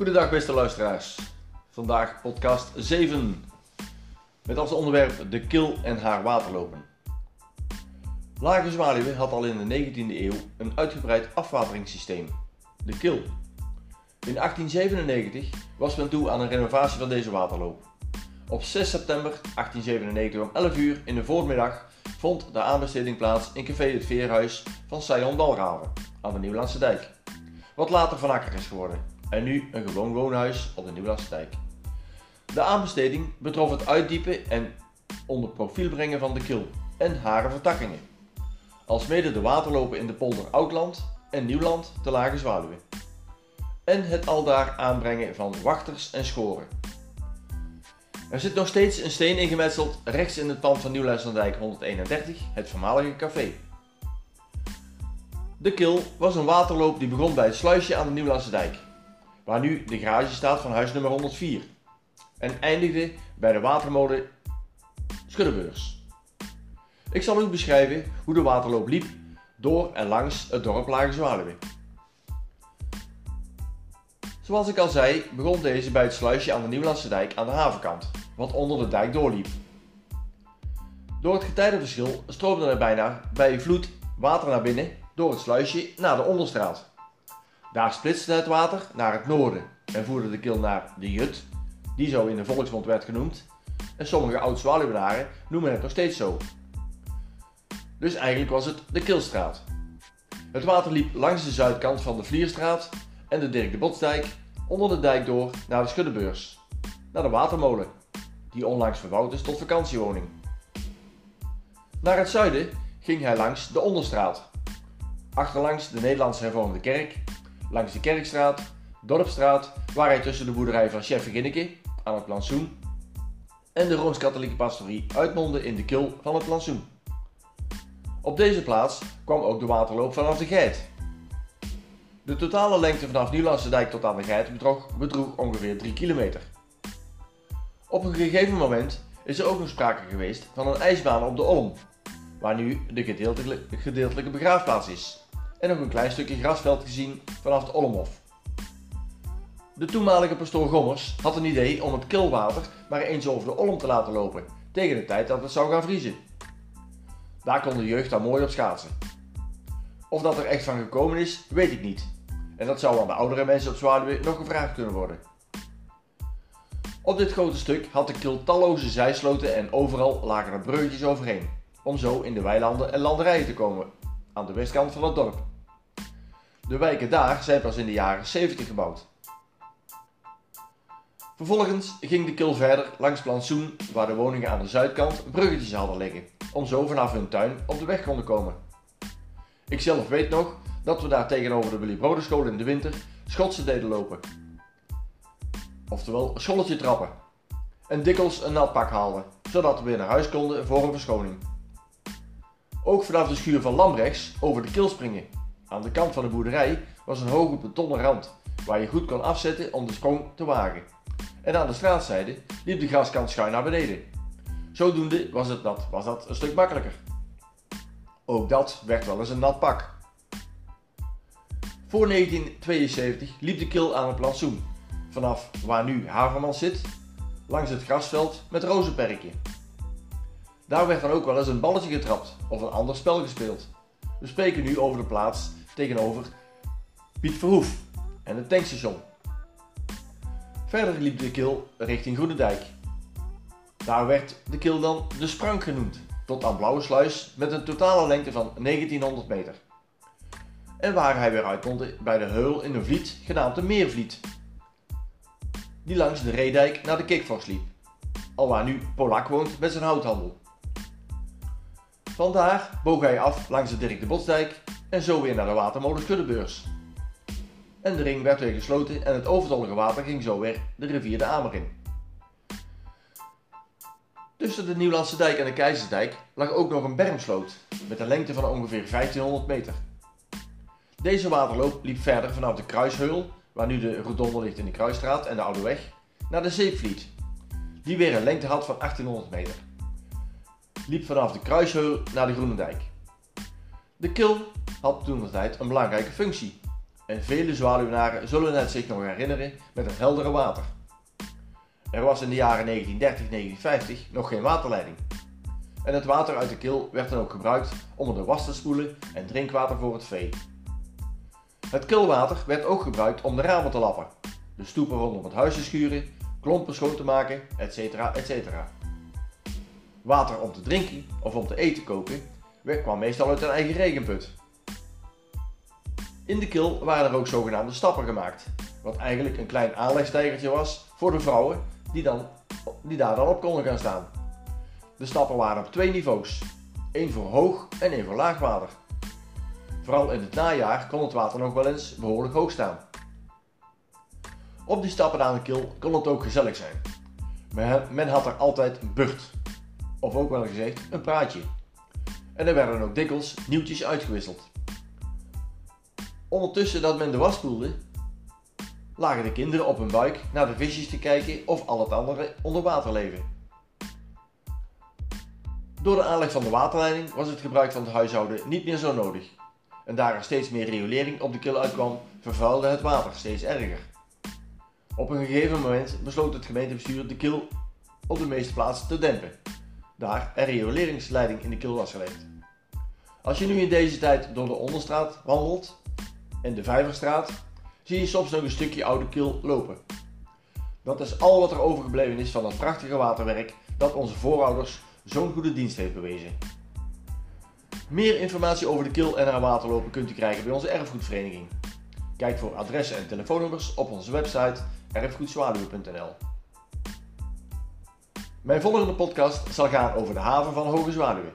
Goedendag beste luisteraars. Vandaag podcast 7. Met als onderwerp de kil en haar waterlopen. Lage Zwaluwe had al in de 19e eeuw een uitgebreid afwateringssysteem, de kil. In 1897 was men toe aan een renovatie van deze waterloop. Op 6 september 1897 om 11 uur in de voormiddag vond de aanbesteding plaats in café Het Veerhuis van Sion Dalgraven aan de Nieuwlandse Dijk. Wat later Van Akker is geworden en nu een gewoon woonhuis op de Nieuwlandse Dijk. De aanbesteding betrof het uitdiepen en onder profiel brengen van de kil en hare vertakkingen. Alsmede de waterlopen in de polder Oudland en Nieuwland te Lage Zwaluwe. En het aldaar aanbrengen van wachters en schoren. Er zit nog steeds een steen ingemetseld rechts in het pand van Nieuwlandsdijk 131, het voormalige café. De Kil was een waterloop die begon bij het sluisje aan de Nieuwlandse dijk, waar nu de garage staat van huis nummer 104, en eindigde bij de watermolen Schuddebeurs. Ik zal u beschrijven hoe de waterloop liep door en langs het dorp Lage Zwaluwe. Zoals ik al zei, begon deze bij het sluisje aan de Nieuwlandse dijk aan de havenkant, wat onder de dijk doorliep. Door het getijdenverschil stroomde er bijna bij vloed water naar binnen door het sluisje naar de onderstraat. Daar splitste het water naar het noorden en voerde de kil naar de Jut, die zo in de volksmond werd genoemd, en sommige oud-Zwaluwenaren noemen het nog steeds zo. Dus eigenlijk was het de Kilstraat. Het water liep langs de zuidkant van de Vlierstraat en de Dirk de Botsdijk onder de dijk door naar de Schuddebeurs, naar de watermolen, die onlangs verbouwd is tot vakantiewoning. Naar het zuiden ging hij langs de Onderstraat, achterlangs de Nederlandse hervormde kerk, langs de Kerkstraat, Dorpstraat, waar hij tussen de boerderij van Chef Ginneke aan het plantsoen en de Rooms-Katholieke pastorie uitmondde in de kil van het plantsoen. Op deze plaats kwam ook de waterloop vanaf de Geit. De totale lengte vanaf Nieuwlandse dijk tot aan de Geit bedroeg, ongeveer 3 kilometer. Op een gegeven moment is er ook nog sprake geweest van een ijsbaan op de Olm, waar nu de gedeeltelijke begraafplaats is, en nog een klein stukje grasveld gezien vanaf de Olmhof. De toenmalige pastoor Gommers had een idee om het kilwater maar eens over de Olm te laten lopen, tegen de tijd dat het zou gaan vriezen. Daar kon de jeugd dan mooi op schaatsen. Of dat er echt van gekomen is, weet ik niet. En dat zou aan de oudere mensen op Zwaluwe nog gevraagd kunnen worden. Op dit grote stuk had de kil talloze zijsloten en overal lagen er overheen, om zo in de weilanden en landerijen te komen, aan de westkant van het dorp. De wijken daar zijn pas in de jaren 70 gebouwd. Vervolgens ging de kil verder langs plantsoen, waar de woningen aan de zuidkant bruggetjes hadden liggen, om zo vanaf hun tuin op de weg konden komen. Ik zelf weet nog dat we daar tegenover de Willy Broderschool in de winter schotsen deden lopen. Oftewel scholletje trappen. En dikwijls een nat pak haalden, zodat we weer naar huis konden voor een verschoning. Ook vanaf de schuur van Lambrechts over de kil springen. Aan de kant van de boerderij was een hoge betonnen rand, waar je goed kon afzetten om de sprong te wagen. En aan de straatzijde liep de graskant schuin naar beneden. Zodoende was, het dat, was dat een stuk makkelijker. Ook dat werd wel eens een nat pak. Voor 1972 liep de kil aan het plantsoen, vanaf waar nu Havermans zit, langs het grasveld met rozenperkje. Daar werd dan ook wel eens een balletje getrapt of een ander spel gespeeld. We spreken nu over de plaats tegenover Piet Verhoef en het tankstation. Verder liep de kil richting Groenendijk. Daar werd de kil dan de Sprank genoemd, tot aan Blauwe Sluis met een totale lengte van 1900 meter. En waar hij weer uitmondde bij de heul in een vliet genaamd de Meervliet, die langs de Reedijk naar de Kikvors liep, alwaar nu Polak woont met zijn houthandel. Vandaar boog hij af langs de Dirk de Botsdijk en zo weer naar de watermolen Schuddebeurs. En de ring werd weer gesloten en het overtollige water ging zo weer de rivier de Amer in. Tussen de Nieuwlandse dijk en de Keizersdijk lag ook nog een bermsloot met een lengte van ongeveer 1500 meter. Deze waterloop liep verder vanaf de Kruisheul, waar nu de rotonde ligt in de Kruisstraat en de Oude Weg, naar de Zeepvliet, die weer een lengte had van 1800 meter. Liep vanaf de Kruisheul naar de Groenendijk. De kil had toen de tijd een belangrijke functie en vele zwaluwnaren zullen het zich nog herinneren met het heldere water. Er was in de jaren 1930-1950 nog geen waterleiding. En het water uit de kil werd dan ook gebruikt om de was te spoelen en drinkwater voor het vee. Het kilwater werd ook gebruikt om de ramen te lappen, de stoepen rondom het huis te schuren, klompen schoon te maken, etc. etc. Water om te drinken of om te eten koken kwam meestal uit een eigen regenput. In de kil waren er ook zogenaamde stappen gemaakt, wat eigenlijk een klein aanlegstijgertje was voor de vrouwen die, dan, die daar dan op konden gaan staan. De stappen waren op twee niveaus, één voor hoog en één voor laag water. Vooral in het najaar kon het water nog wel eens behoorlijk hoog staan. Op die stappen aan de kil kon het ook gezellig zijn. Men had er altijd een burt, of ook wel gezegd een praatje. En er werden ook dikwijls nieuwtjes uitgewisseld. Ondertussen dat men de was spoelde, lagen de kinderen op hun buik naar de visjes te kijken of al het andere onder water leven. Door de aanleg van de waterleiding was het gebruik van het huishouden niet meer zo nodig. En daar er steeds meer riolering op de kil uitkwam, vervuilde het water steeds erger. Op een gegeven moment besloot het gemeentebestuur de kil op de meeste plaatsen te dempen, daar er rioleringsleiding in de kil was gelegd. Als je nu in deze tijd door de Onderstraat wandelt en de Vijverstraat, zie je soms nog een stukje oude kil lopen. Dat is al wat er overgebleven is van het prachtige waterwerk dat onze voorouders zo'n goede dienst heeft bewezen. Meer informatie over de kil en haar waterlopen kunt u krijgen bij onze erfgoedvereniging. Kijk voor adressen en telefoonnummers op onze website erfgoedzwaluwe.nl. Mijn volgende podcast zal gaan over de haven van Hoge Zwaluwe.